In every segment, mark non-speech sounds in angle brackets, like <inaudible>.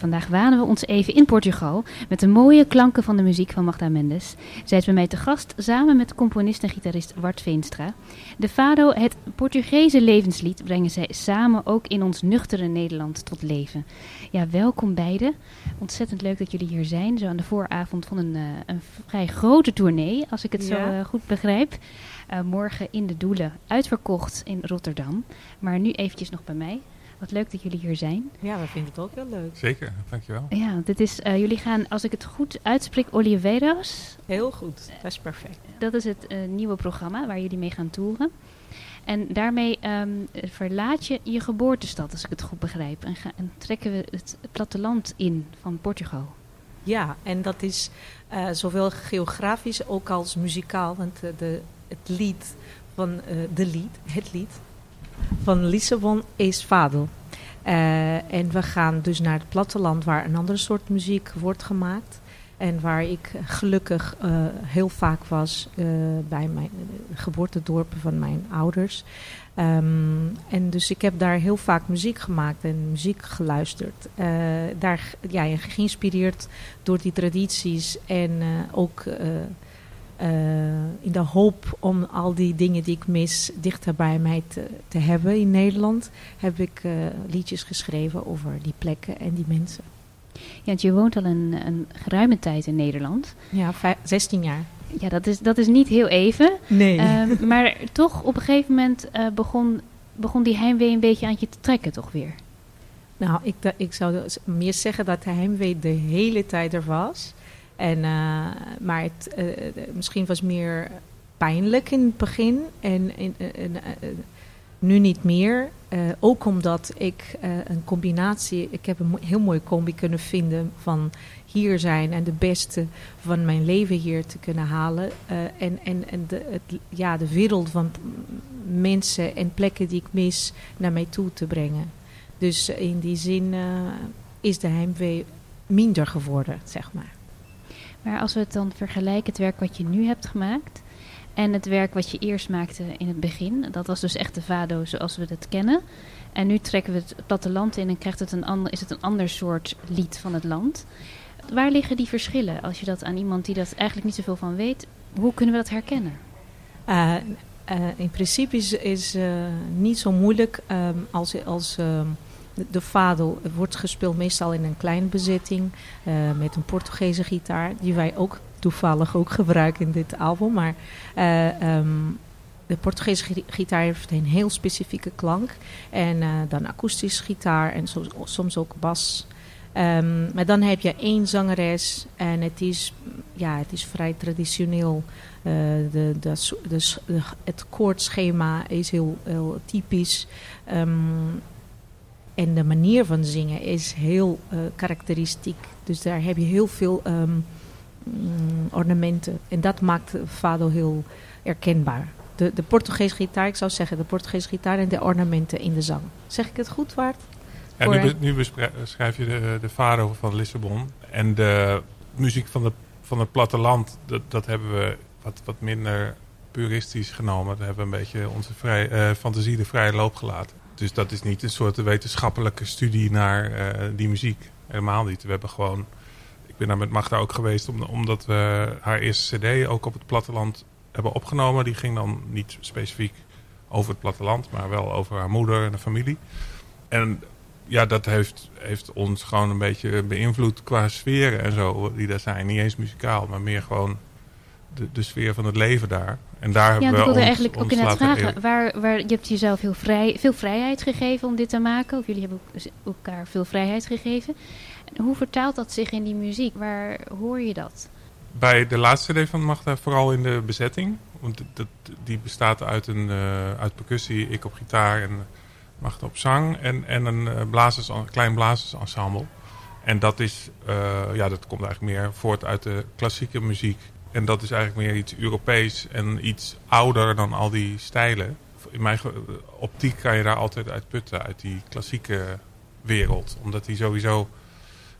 Vandaag wanen we ons even in Portugal met de mooie klanken van de muziek van Magda Mendes. Zij is bij mij te gast samen met componist en gitarist Wart Veenstra. De Fado, het Portugese levenslied, brengen zij samen ook in ons nuchtere Nederland tot leven. Ja, welkom beiden. Ontzettend leuk dat jullie hier zijn, zo aan de vooravond van een, uh, een vrij grote tournee, als ik het zo uh, goed begrijp. Uh, morgen in de Doelen, uitverkocht in Rotterdam. Maar nu eventjes nog bij mij. Wat leuk dat jullie hier zijn. Ja, we vinden het ook heel leuk. Zeker, dankjewel. Ja, dit is, uh, jullie gaan, als ik het goed uitspreek, Oliveiras. Heel goed, dat is perfect. Dat is het uh, nieuwe programma waar jullie mee gaan toeren. En daarmee um, verlaat je je geboortestad, als ik het goed begrijp. En, ga, en trekken we het platteland in van Portugal. Ja, en dat is uh, zowel geografisch ook als muzikaal. Want de, het lied van de lied, het lied van Lissabon is Fado. Uh, en we gaan dus naar het platteland waar een andere soort muziek wordt gemaakt. En waar ik gelukkig uh, heel vaak was uh, bij mijn geboortedorpen van mijn ouders. Um, en dus ik heb daar heel vaak muziek gemaakt en muziek geluisterd. daar ja, geïnspireerd door die tradities en ook uh, in de hoop om al die dingen die ik mis dichter bij mij te, te hebben in Nederland, heb ik uh, liedjes geschreven over die plekken en die mensen. Ja, want je woont al een, een geruime tijd in Nederland. Ja, 16 jaar. Ja, dat is, dat is niet heel even. Nee. Uh, <laughs> maar toch op een gegeven moment begon, begon die heimwee een beetje aan je te trekken, toch weer? Nou, ik, ik zou meer zeggen dat de heimwee de hele tijd er was. En, uh, maar het, uh, misschien was meer pijnlijk in het begin en, uh, nu niet meer. ook omdat ik een combinatie, ik heb een heel mooie combi kunnen vinden van hier zijn en de beste van mijn leven hier te kunnen halen. en en, en de, het, ja, de wereld van mensen en plekken die ik mis naar mij toe te brengen. Dus in die zin is de heimwee minder geworden, zeg maar. Maar als we het dan vergelijken, het werk wat je nu hebt gemaakt en het werk wat je eerst maakte in het begin, dat was dus echt de Vado zoals we dat kennen. En nu trekken we het platteland in en krijgt het een ander, is het een ander soort lied van het land. Waar liggen die verschillen? Als je dat aan iemand die dat eigenlijk niet zoveel van weet, hoe kunnen we dat herkennen? Uh, uh, in principe is, is uh, niet zo moeilijk um, als, als um, de fado wordt gespeeld meestal in een kleine bezetting uh, met een Portugese gitaar, die wij ook toevallig ook gebruiken in dit album. Maar uh, um, de Portugese gitaar heeft een heel specifieke klank. En uh, dan akoestisch gitaar en soms, ook bas. Um, maar dan heb je één zangeres en het is, ja, het is vrij traditioneel. De, de, het koordschema is heel, typisch. Um, en de manier van zingen is heel uh, karakteristiek. Dus daar heb je heel veel um, mm, ornamenten. En dat maakt Fado heel herkenbaar. De, de Portugese gitaar, ik zou zeggen de Portugese gitaar en de ornamenten in de zang. Zeg ik het goed, Waard? Ja, nu, nu beschrijf je de, de Fado van Lissabon. En de muziek van, de, van het platteland, dat, dat hebben we wat, wat minder puristisch genomen. Daar hebben we een beetje onze vrij, uh, fantasie de vrije loop gelaten. Dus dat is niet een soort wetenschappelijke studie naar uh, die muziek. Helemaal niet. We hebben gewoon... Ik ben daar met Magda ook geweest om, omdat we haar eerste cd ook op het platteland hebben opgenomen. Die ging dan niet specifiek over het platteland, maar wel over haar moeder en de familie. En ja, dat heeft, heeft ons gewoon een beetje beïnvloed qua sferen en zo die daar zijn. Niet eens muzikaal, maar meer gewoon de sfeer van het leven daar. En daar ja, hebben we ik wilde ons, eigenlijk ook ons inderdaad laten vragen. Waar, waar, je hebt jezelf heel vrij, veel vrijheid gegeven om dit te maken. Of jullie hebben ook elkaar veel vrijheid gegeven. Hoe vertaalt dat zich in die muziek? Waar hoor je dat? Bij de laatste CD van Magda vooral in de bezetting. Want dat, die bestaat uit, een, uh, uit percussie, ik op gitaar en Magda op zang. En, en een uh, blazers, klein blazersensemble. En dat, is, uh, ja, dat komt eigenlijk meer voort uit de klassieke muziek. En dat is eigenlijk meer iets Europees en iets ouder dan al die stijlen. In mijn optiek kan je daar altijd uit putten, uit die klassieke wereld. Omdat die sowieso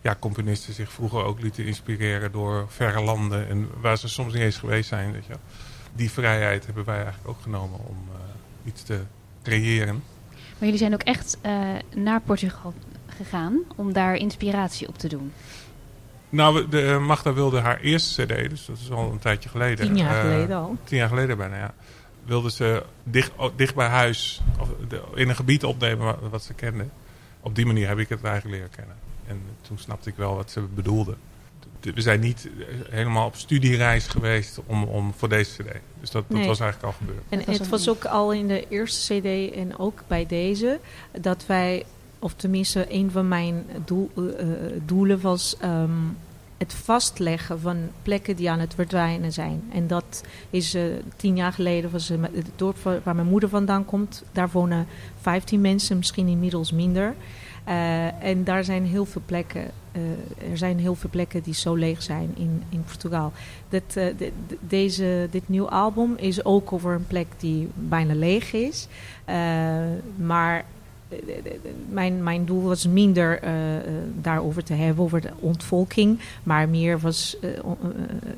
ja, componisten zich vroeger ook lieten inspireren door verre landen. En waar ze soms niet eens geweest zijn. Weet je. Die vrijheid hebben wij eigenlijk ook genomen om eh, iets te creëren. Maar jullie zijn ook echt uh, naar Portugal gegaan om daar inspiratie op te doen. Nou, de, Magda wilde haar eerste cd, dus dat is al een tijdje geleden. Tien jaar uh, geleden al. Tien jaar geleden bijna, ja. Wilde ze dicht, dicht bij huis, of de, in een gebied opnemen wat, wat, ze kende. Op die manier heb ik het eigenlijk leren kennen. En toen snapte ik wel wat ze bedoelde. We zijn niet helemaal op studiereis geweest om, om voor deze cd. Dus dat, dat Nee. was eigenlijk al gebeurd. En het was ook al in de eerste CD en ook bij deze dat wij, of tenminste een van mijn eh, eh, doelen was ehm, het vastleggen van plekken die aan het verdwijnen zijn. En dat is eh, tien jaar geleden, was het dorp waar mijn moeder vandaan komt. Daar wonen 15 mensen, misschien inmiddels minder. En daar zijn heel veel plekken. er zijn heel veel plekken die zo leeg zijn in, in Portugal. Eh, de- de- deze, dit nieuwe album is ook over een plek die bijna leeg is. Maar mijn, mijn doel was minder eh, eh, daarover te hebben, over de ontvolking. Maar meer was, eh,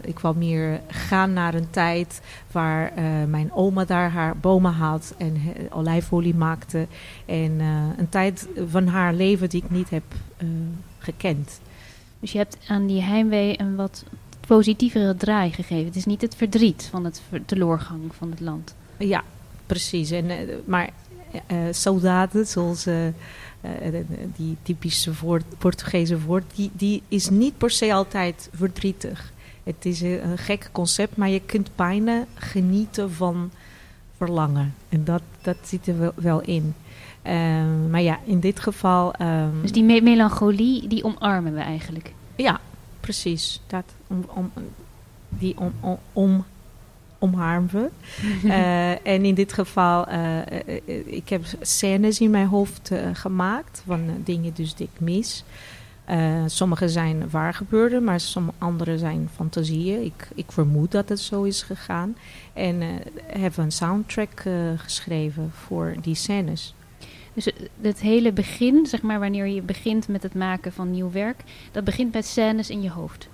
ik wou meer gaan naar een tijd waar mijn oma daar haar bomen had en olijfolie maakte. En een tijd van haar leven die ik niet heb gekend. Dus je hebt aan die heimwee een wat positievere draai gegeven. Het is niet het verdriet van het teleurgang van het land. Ja, precies. En, maar eh saudade, zoals eh, eh, die typische woord, Portugese woord, die, die is niet per se altijd verdrietig. Het is een, een gek concept, maar je kunt bijna genieten van verlangen. En dat, dat zit er wel, wel in. Maar ja, in dit geval... ehm, Dus die me- melancholie, die omarmen we eigenlijk. ja, precies. Dat om, om, die om, om, om, omarmen. <laughs> Eh, en in dit geval, eh, eh, ik heb scènes in mijn hoofd gemaakt van dingen dus die ik mis. Sommige zijn waar gebeurde, maar sommige andere zijn fantasieën. Ik, ik vermoed dat het zo is gegaan. En hebben een soundtrack geschreven voor die scènes. Dus het- hele begin, zeg maar wanneer je begint met het maken van nieuw werk, dat begint met scènes in je hoofd.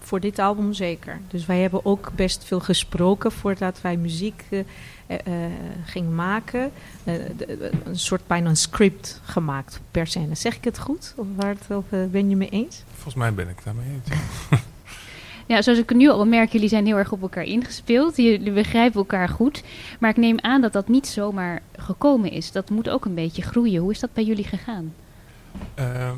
Voor dit album zeker. Dus wij hebben ook best veel gesproken voordat wij muziek eh, eh, eh, gingen maken. De- een soort bijna een script gemaakt per scène. Zeg ik het goed? Of, waar het, of ben je me eens? Volgens mij ben ik daarmee eens. ja. <laughs> Zoals ik nu al merk, jullie zijn heel erg op elkaar ingespeeld. Jullie begrijpen elkaar goed. Maar ik neem aan dat dat niet zomaar gekomen is. Dat moet ook een beetje groeien. Hoe is dat bij jullie gegaan? Ehm,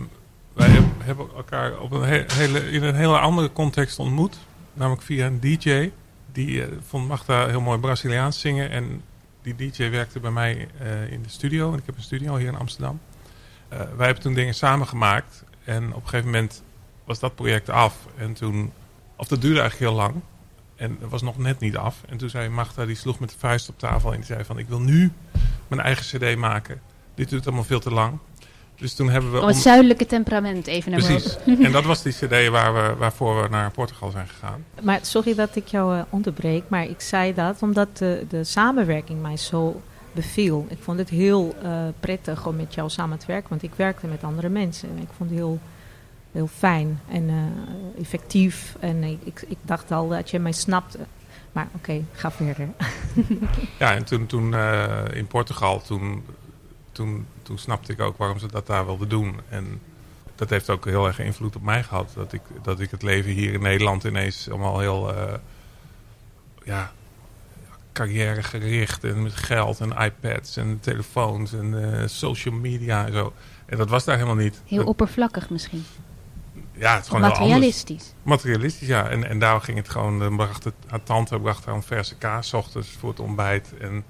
wij hebben elkaar op een he- hele, in een hele andere context ontmoet. Namelijk via een DJ. Die eh, vond Magda heel mooi Braziliaans zingen. En die DJ werkte bij mij eh, in de studio. En ik heb een studio hier in Amsterdam. Eh, wij hebben toen dingen samen gemaakt. En op een gegeven moment was dat project af. En toen, of dat duurde eigenlijk heel lang. En dat was nog net niet af. En toen zei Magda, die sloeg met de vuist op tafel. En die zei van, ik wil nu mijn eigen cd maken. Dit duurt allemaal veel te lang. Dus toen hebben we... Het om- zuidelijke temperament even naar Precies. boven. <laughs> en dat was die cd waar we, waarvoor we naar Portugal zijn gegaan. Maar sorry dat ik jou eh, onderbreek, maar ik zei dat omdat de, de samenwerking mij zo beviel. Ik vond het heel eh, prettig om met jou samen te werken, want ik werkte met andere mensen. En ik vond het heel, heel fijn en eh, effectief. En ik, ik, ik dacht al dat je mij snapte. Maar oké, ga verder. <laughs> Ja, en toen, toen eh, in Portugal, toen, toen, toen snapte ik ook waarom ze dat daar wilden doen. En dat heeft ook heel erg invloed op mij gehad. Dat ik, dat ik het leven hier in Nederland ineens allemaal heel... eh, ja, carrière gericht en met geld en iPads en telefoons en eh, social media en zo. En dat was daar helemaal niet. Heel Dat- oppervlakkig misschien. ja, het is gewoon. Materialistisch. Materialistisch, ja. En, en daar ging het gewoon, dan bracht het, haar tante bracht haar een verse kaas ochtends voor het ontbijt. En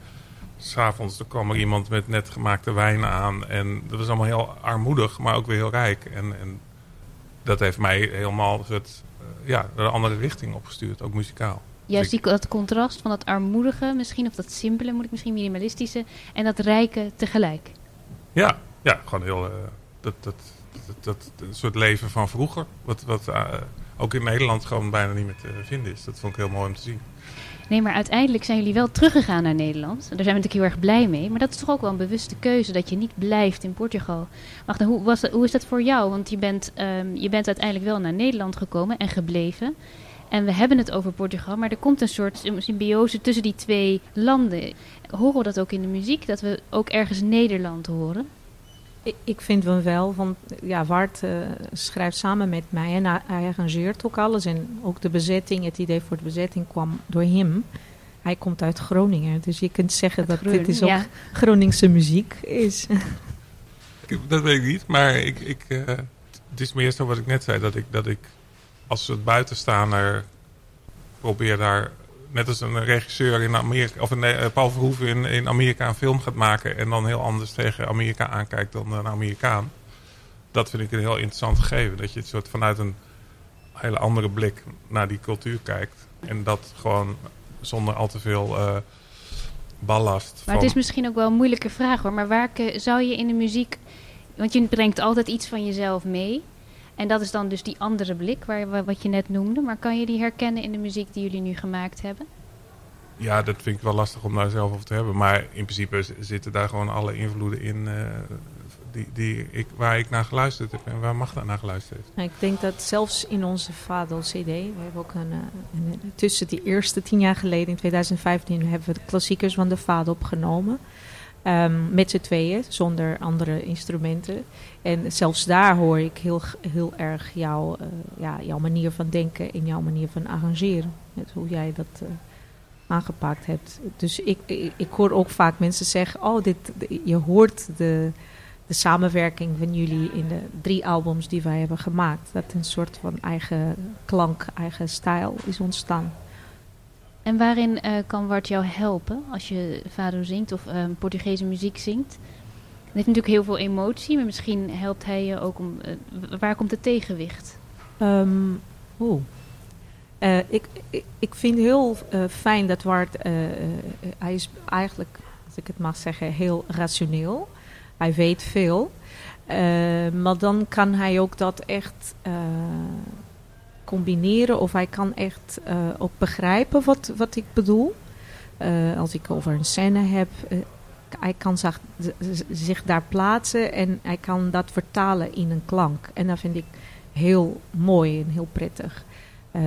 s'avonds er kwam er iemand met net gemaakte wijn aan. En dat was allemaal heel armoedig, maar ook weer heel rijk. En, en dat heeft mij helemaal het, eh, ja, een andere richting opgestuurd, ook muzikaal. Juist die, dat contrast van dat armoedige misschien, of dat simpele moet ik misschien, minimalistische, en dat rijke tegelijk. Ja, ja gewoon heel, eh, dat, dat, dat, dat, een soort leven van vroeger. Wat, wat, eh, ook in Nederland gewoon bijna niet meer te vinden is. Dat vond ik heel mooi om te zien. Nee, maar uiteindelijk zijn jullie wel teruggegaan naar Nederland. Daar zijn we natuurlijk heel erg blij mee. Maar dat is toch ook wel een bewuste keuze dat je niet blijft in Portugal. Wacht, hoe, was dat, hoe is dat voor jou? Want je bent, um, je bent uiteindelijk wel naar Nederland gekomen en gebleven. En we hebben het over Portugal, maar er komt een soort symbiose tussen die twee landen. Horen we dat ook in de muziek, dat we ook ergens Nederland horen? Ik, ik vind wel, want ja, Wart uh, schrijft samen met mij en hij, hij arrangeert ook alles. En ook de bezetting, het idee voor de bezetting kwam door hem. Hij komt uit Groningen, dus je kunt zeggen dat dit is ook ja. Groningse muziek is. <laughs> Dat weet ik niet, maar ik, ik, uh, het is meer zo wat ik net zei, dat ik, dat ik als soort buitenstaander probeer daar net als een regisseur in Amerika, of een uh, Paul Verhoeven in, in Amerika een film gaat maken en dan heel anders tegen Amerika aankijkt dan een Amerikaan. Dat vind ik een heel interessant gegeven. Dat je het soort vanuit een hele andere blik naar die cultuur kijkt. En dat gewoon zonder al te veel uh, ballast. Maar van... het is misschien ook wel een moeilijke vraag hoor. Maar waar zou je in de muziek. Want je brengt altijd iets van jezelf mee. En dat is dan dus die andere blik, waar, wat je net noemde. Maar kan je die herkennen in de muziek die jullie nu gemaakt hebben? Ja, dat vind ik wel lastig om daar zelf over te hebben. Maar in principe zitten daar gewoon alle invloeden in uh, die, die ik, waar ik naar geluisterd heb en waar Magda naar geluisterd heeft. Nou, ik denk dat zelfs in onze Fado CD, we hebben ook een, een, tussen die eerste tien jaar geleden, in 2015, hebben we de klassiekers van de Fado opgenomen. Um, met z'n tweeën, zonder andere instrumenten. En zelfs daar hoor ik heel, heel erg jouw, uh, ja, jouw manier van denken en jouw manier van arrangeren. Met hoe jij dat uh, aangepakt hebt. Dus ik, ik, ik, hoor ook vaak mensen zeggen: Oh, dit, je hoort de, de samenwerking van jullie in de drie albums die wij hebben gemaakt. Dat een soort van eigen klank, eigen stijl is ontstaan. En waarin uh, kan Wart jou helpen als je Fado zingt of uh, Portugese muziek zingt? Het heeft natuurlijk heel veel emotie, maar misschien helpt hij je ook om. Uh, waar komt het tegenwicht? Um, Oeh. ik, ik, ik vind heel fijn dat Wart. hij is eigenlijk, als ik het mag zeggen, heel rationeel. Hij weet veel. maar dan kan hij ook dat echt combineren of hij kan echt uh, ook begrijpen wat, wat ik bedoel. Uh, als ik over een scène heb, uh, hij kan zich, zich daar plaatsen en hij kan dat vertalen in een klank. En dat vind ik heel mooi en heel prettig.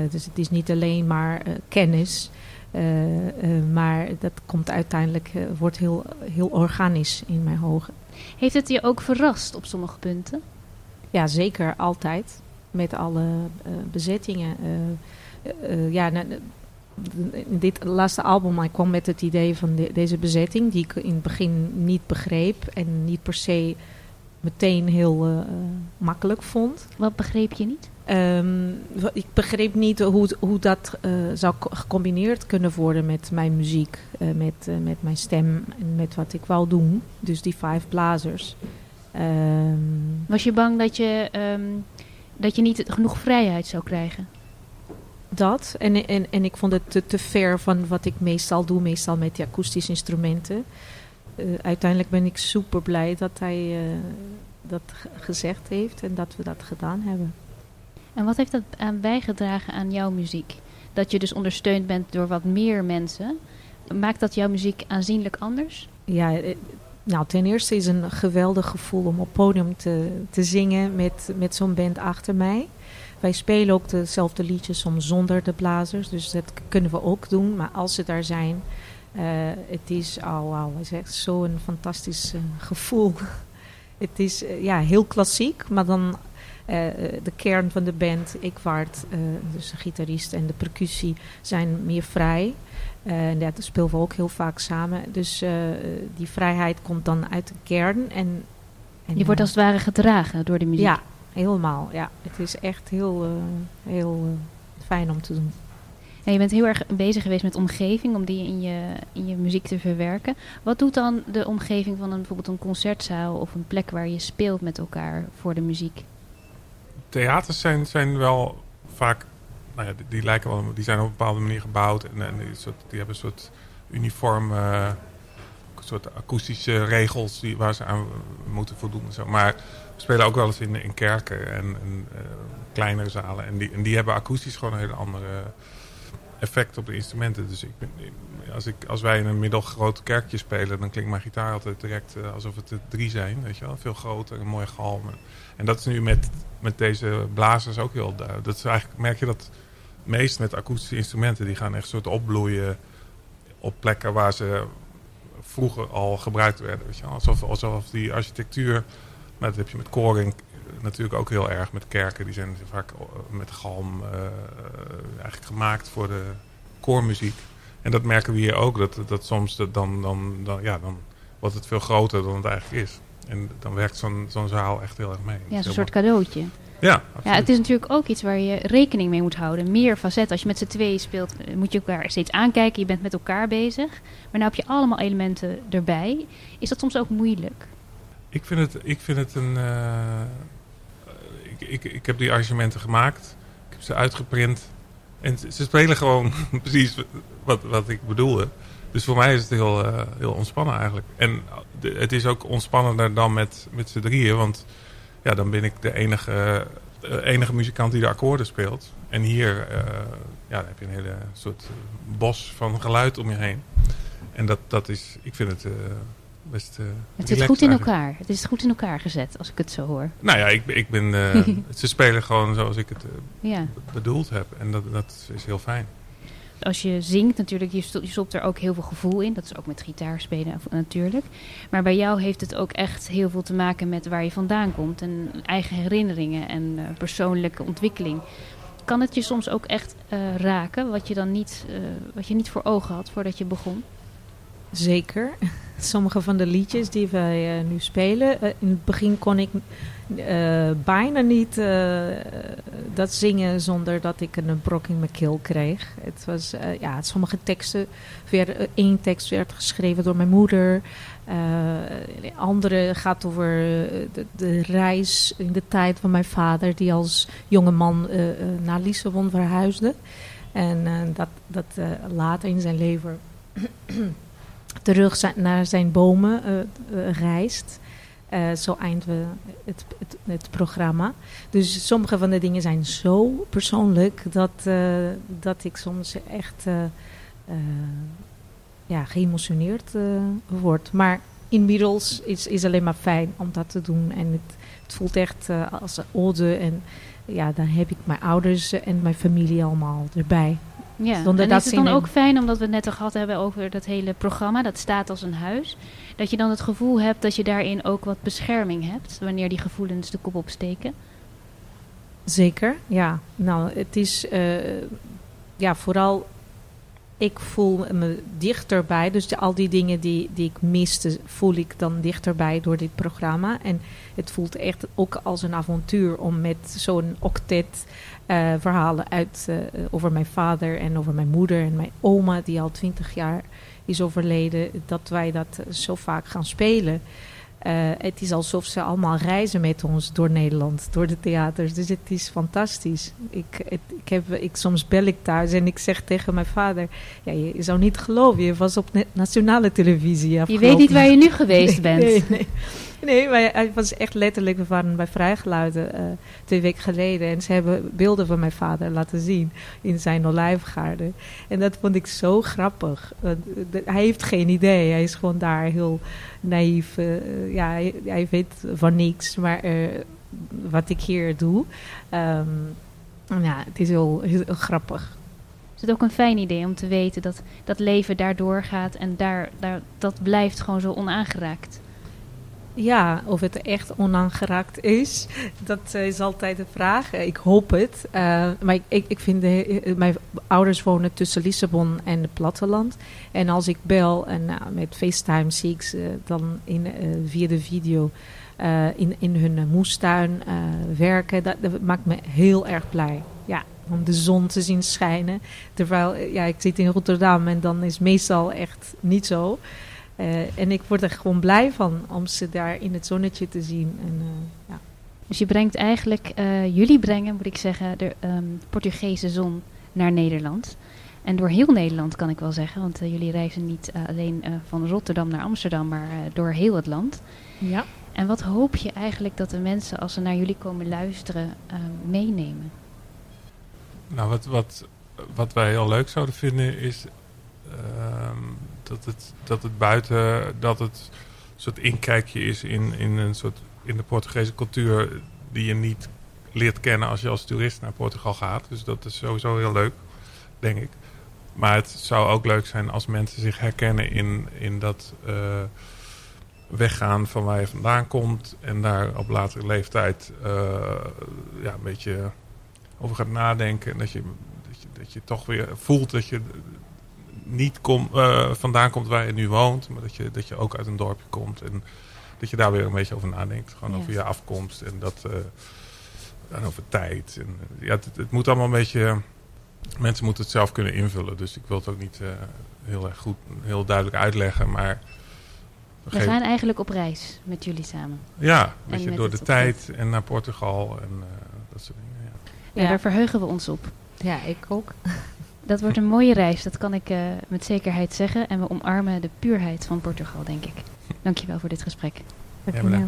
dus het is niet alleen maar kennis, maar dat komt uiteindelijk, wordt heel, heel organisch in mijn ogen. Heeft het je ook verrast op sommige punten? Ja, zeker, altijd met alle uh, bezettingen. Uh, ja, nou, in dit laatste album ik kwam met het idee van de, deze bezetting, die ik in het begin niet begreep en niet per se meteen heel makkelijk vond. Wat begreep je niet? Um, ik begreep niet hoe, hoe dat uh, zou gecombineerd kunnen worden met mijn muziek, uh, met, met mijn stem en met wat ik wou doen. Dus die vijf blazers. Um, Was je bang dat je um, dat je niet genoeg vrijheid zou krijgen. Dat. En, en, en ik vond het te, te ver van wat ik meestal doe, meestal met die akoestische instrumenten. Uh, uiteindelijk ben ik super blij dat hij uh, dat gezegd heeft en dat we dat gedaan hebben. En wat heeft dat aan bijgedragen aan jouw muziek? Dat je dus ondersteund bent door wat meer mensen. Maakt dat jouw muziek aanzienlijk anders? Ja, eh, nou, ten eerste is het een geweldig gevoel om op podium te, te zingen met, met zo'n band achter mij. Wij spelen ook dezelfde liedjes soms zonder de blazers, dus dat kunnen we ook doen. Maar als ze daar zijn, uh, het is al, al is echt zo'n fantastisch uh, gevoel. <laughs> het is uh, ja, heel klassiek, maar dan de kern van de band, ik waard, dus de gitarist en de percussie, zijn meer vrij. En dat spelen we ook heel vaak samen. Dus die vrijheid komt dan uit de kern. En, en je wordt als het ware gedragen door de muziek. Ja, helemaal. Ja. Het is echt heel, heel fijn om te doen. En je bent heel erg bezig geweest met omgeving, om die in je, in je muziek te verwerken. Wat doet dan de omgeving van een, bijvoorbeeld een concertzaal of een plek waar je speelt met elkaar voor de muziek? Theaters zijn, zijn wel vaak nou ja, die, lijken wel, die zijn op een bepaalde manier gebouwd. En, en die, soort, die hebben een soort uniform, uh, soort akoestische regels die, waar ze aan moeten voldoen. Zo. Maar We spelen ook wel eens in, in kerken en, uh, kleinere zalen. En die, en die hebben akoestisch gewoon een hele andere effect op de instrumenten. Dus ik ben, als, ik, als wij in een middelgroot kerkje spelen, dan klinkt mijn gitaar altijd direct uh, alsof het er drie zijn. Weet je wel? Veel groter, een mooie galm. En dat is nu met, met deze blazers ook heel duidelijk. Dat is eigenlijk, merk je dat meest met akoestische instrumenten, die gaan echt soort opbloeien op plekken waar ze vroeger al gebruikt werden. Weet je wel? Alsof, alsof die architectuur, maar dat heb je met koring natuurlijk ook heel erg met kerken. Die zijn vaak met galm uh, eigenlijk gemaakt voor de koormuziek. En dat merken we hier ook. Dat, dat soms dat dan, dan, dan, ja, dan wordt het veel groter dan het eigenlijk is. En dan werkt zo'n zo'n zaal echt heel erg mee. Ja, zo'n soort cadeautje. Ja, absoluut. ja, het is natuurlijk ook iets waar je rekening mee moet houden. Meer facetten. Als je met z'n tweeën speelt, eh, moet je elkaar steeds aankijken. Je bent met elkaar bezig. Maar nu heb je allemaal elementen erbij. Is dat soms ook moeilijk? Ik vind het, ik vind het een... Uh, ik, ik, heb die arrangementen gemaakt. Ik heb ze uitgeprint. En ze spelen gewoon <laughs> precies wat, wat ik bedoelde. Dus voor mij is het heel, uh, heel ontspannen eigenlijk. En de, het is ook ontspannender dan met, met z'n drieën. Want ja, dan ben ik de enige, uh, enige muzikant die de akkoorden speelt. En hier ja, dan heb je een hele soort bos van geluid om je heen. En dat, dat is, ik vind het best Het zit goed in elkaar. Het is goed in elkaar gezet, als ik het zo hoor. Nou ja, ik, ik ben, <laughs> ze spelen gewoon zoals ik het ja. bedoeld heb. En dat, dat is heel fijn als je zingt natuurlijk, je, je stopt er ook heel veel gevoel in. Dat is ook met gitaar spelen natuurlijk. Maar bij jou heeft het ook echt heel veel te maken met waar je vandaan komt. En eigen herinneringen en persoonlijke ontwikkeling. Kan het je soms ook echt uh, raken, wat je dan niet, uh, wat je niet voor ogen had voordat je begon? Zeker. <laughs> Sommige van de liedjes die wij nu spelen. in het begin kon ik uh, bijna niet dat zingen zonder dat ik een brok in mijn keel kreeg. Het was, ja, sommige teksten, werd, één tekst werd geschreven door mijn moeder. de andere gaat over de, de, reis in de tijd van mijn vader, die als jonge man naar Lissabon verhuisde. En dat, dat later in zijn leven terug naar zijn bomen reist. Uh, zo eindigen we het, het, programma. Dus sommige van de dingen zijn zo persoonlijk dat, dat ik soms echt ja, geëmotioneerd word. Maar inmiddels is het alleen maar fijn om dat te doen. En het, het voelt echt als een ode. En ja, dan heb ik mijn ouders en mijn familie allemaal erbij. Ja, Zonder en dat is het dan ook fijn, omdat we het net al gehad hebben over dat hele programma, dat staat als een huis, dat je dan het gevoel hebt dat je daarin ook wat bescherming hebt, wanneer die gevoelens de kop opsteken? Zeker, ja. Nou, het is uh, ja, vooral ik voel me dichterbij. Dus al die dingen die, die ik miste, voel ik dan dichterbij door dit programma. En het voelt echt ook als een avontuur om met zo'n octet uh, verhalen uit uh, over mijn vader en over mijn moeder en mijn oma, die al twintig jaar is overleden, dat wij dat zo vaak gaan spelen. Uh, het is alsof ze allemaal reizen met ons door Nederland, door de theaters. Dus het is fantastisch. Ik, het, ik heb, ik, soms bel ik thuis en ik zeg tegen mijn vader... Ja, je, je zou niet geloven, je was op nationale televisie. Je weet niet waar je nu <laughs> geweest nee, bent. Nee, nee. Nee, maar hij was echt letterlijk, we waren bij Vrijgeluiden uh, twee weken geleden. En ze hebben beelden van mijn vader laten zien in zijn olijfgaarden. En dat vond ik zo grappig. Uh, de, hij heeft geen idee, hij is gewoon daar heel naïef. Uh, ja, hij, weet van niks, maar wat ik hier doe. Um, ja, het is heel, heel grappig. Is het ook een fijn idee om te weten dat dat leven daar doorgaat en daar, daar, dat blijft gewoon zo onaangeraakt? Ja, of het echt onaangeraakt is, dat is altijd de vraag. Ik hoop het. Uh, maar ik, ik vind, mijn ouders wonen tussen Lissabon en het platteland. En als ik bel en met FaceTime zie ik ze dan in, via de video in, in hun moestuin werken. Dat, dat, maakt me heel erg blij. Ja, om de zon te zien schijnen. Terwijl, ja, ik zit in Rotterdam en dan is meestal echt niet zo. Uh, en ik word er gewoon blij van om ze daar in het zonnetje te zien. En, uh, ja. Dus je brengt eigenlijk, uh, jullie brengen, moet ik zeggen, de um, Portugese zon naar Nederland. En door heel Nederland kan ik wel zeggen, want jullie reizen niet alleen van Rotterdam naar Amsterdam, maar door heel het land. Ja. En wat hoop je eigenlijk dat de mensen, als ze naar jullie komen luisteren, ehm, meenemen? Nou, wat, wat, wat wij heel leuk zouden vinden is dat, het, dat het buiten, dat het een soort inkijkje is in, in, een soort, in de Portugese cultuur die je niet leert kennen als je als toerist naar Portugal gaat. Dus dat is sowieso heel leuk, denk ik. Maar het zou ook leuk zijn als mensen zich herkennen in, in dat uh, weggaan van waar je vandaan komt. En daar op latere leeftijd uh, ja, een beetje over gaat nadenken. En dat je, dat je, dat je toch weer voelt dat je niet kom, uh, vandaan komt waar je nu woont. Maar dat je, dat je ook uit een dorpje komt. En dat je daar weer een beetje over nadenkt. Gewoon over je afkomst en dat... en over tijd. En, ja, het, het moet allemaal een beetje mensen moeten het zelf kunnen invullen. Dus ik wil het ook niet uh, heel erg goed, heel duidelijk uitleggen. Maar we gaan eigenlijk op reis met jullie samen. Ja, weet je, door de tijd en naar Portugal en uh, dat soort dingen. Ja. Ja, ja. daar verheugen we ons op. Ja, ik ook. Dat wordt een mooie reis, dat kan ik uh, met zekerheid zeggen. En we omarmen de puurheid van Portugal, denk ik. Dankjewel voor dit gesprek. Dankjewel.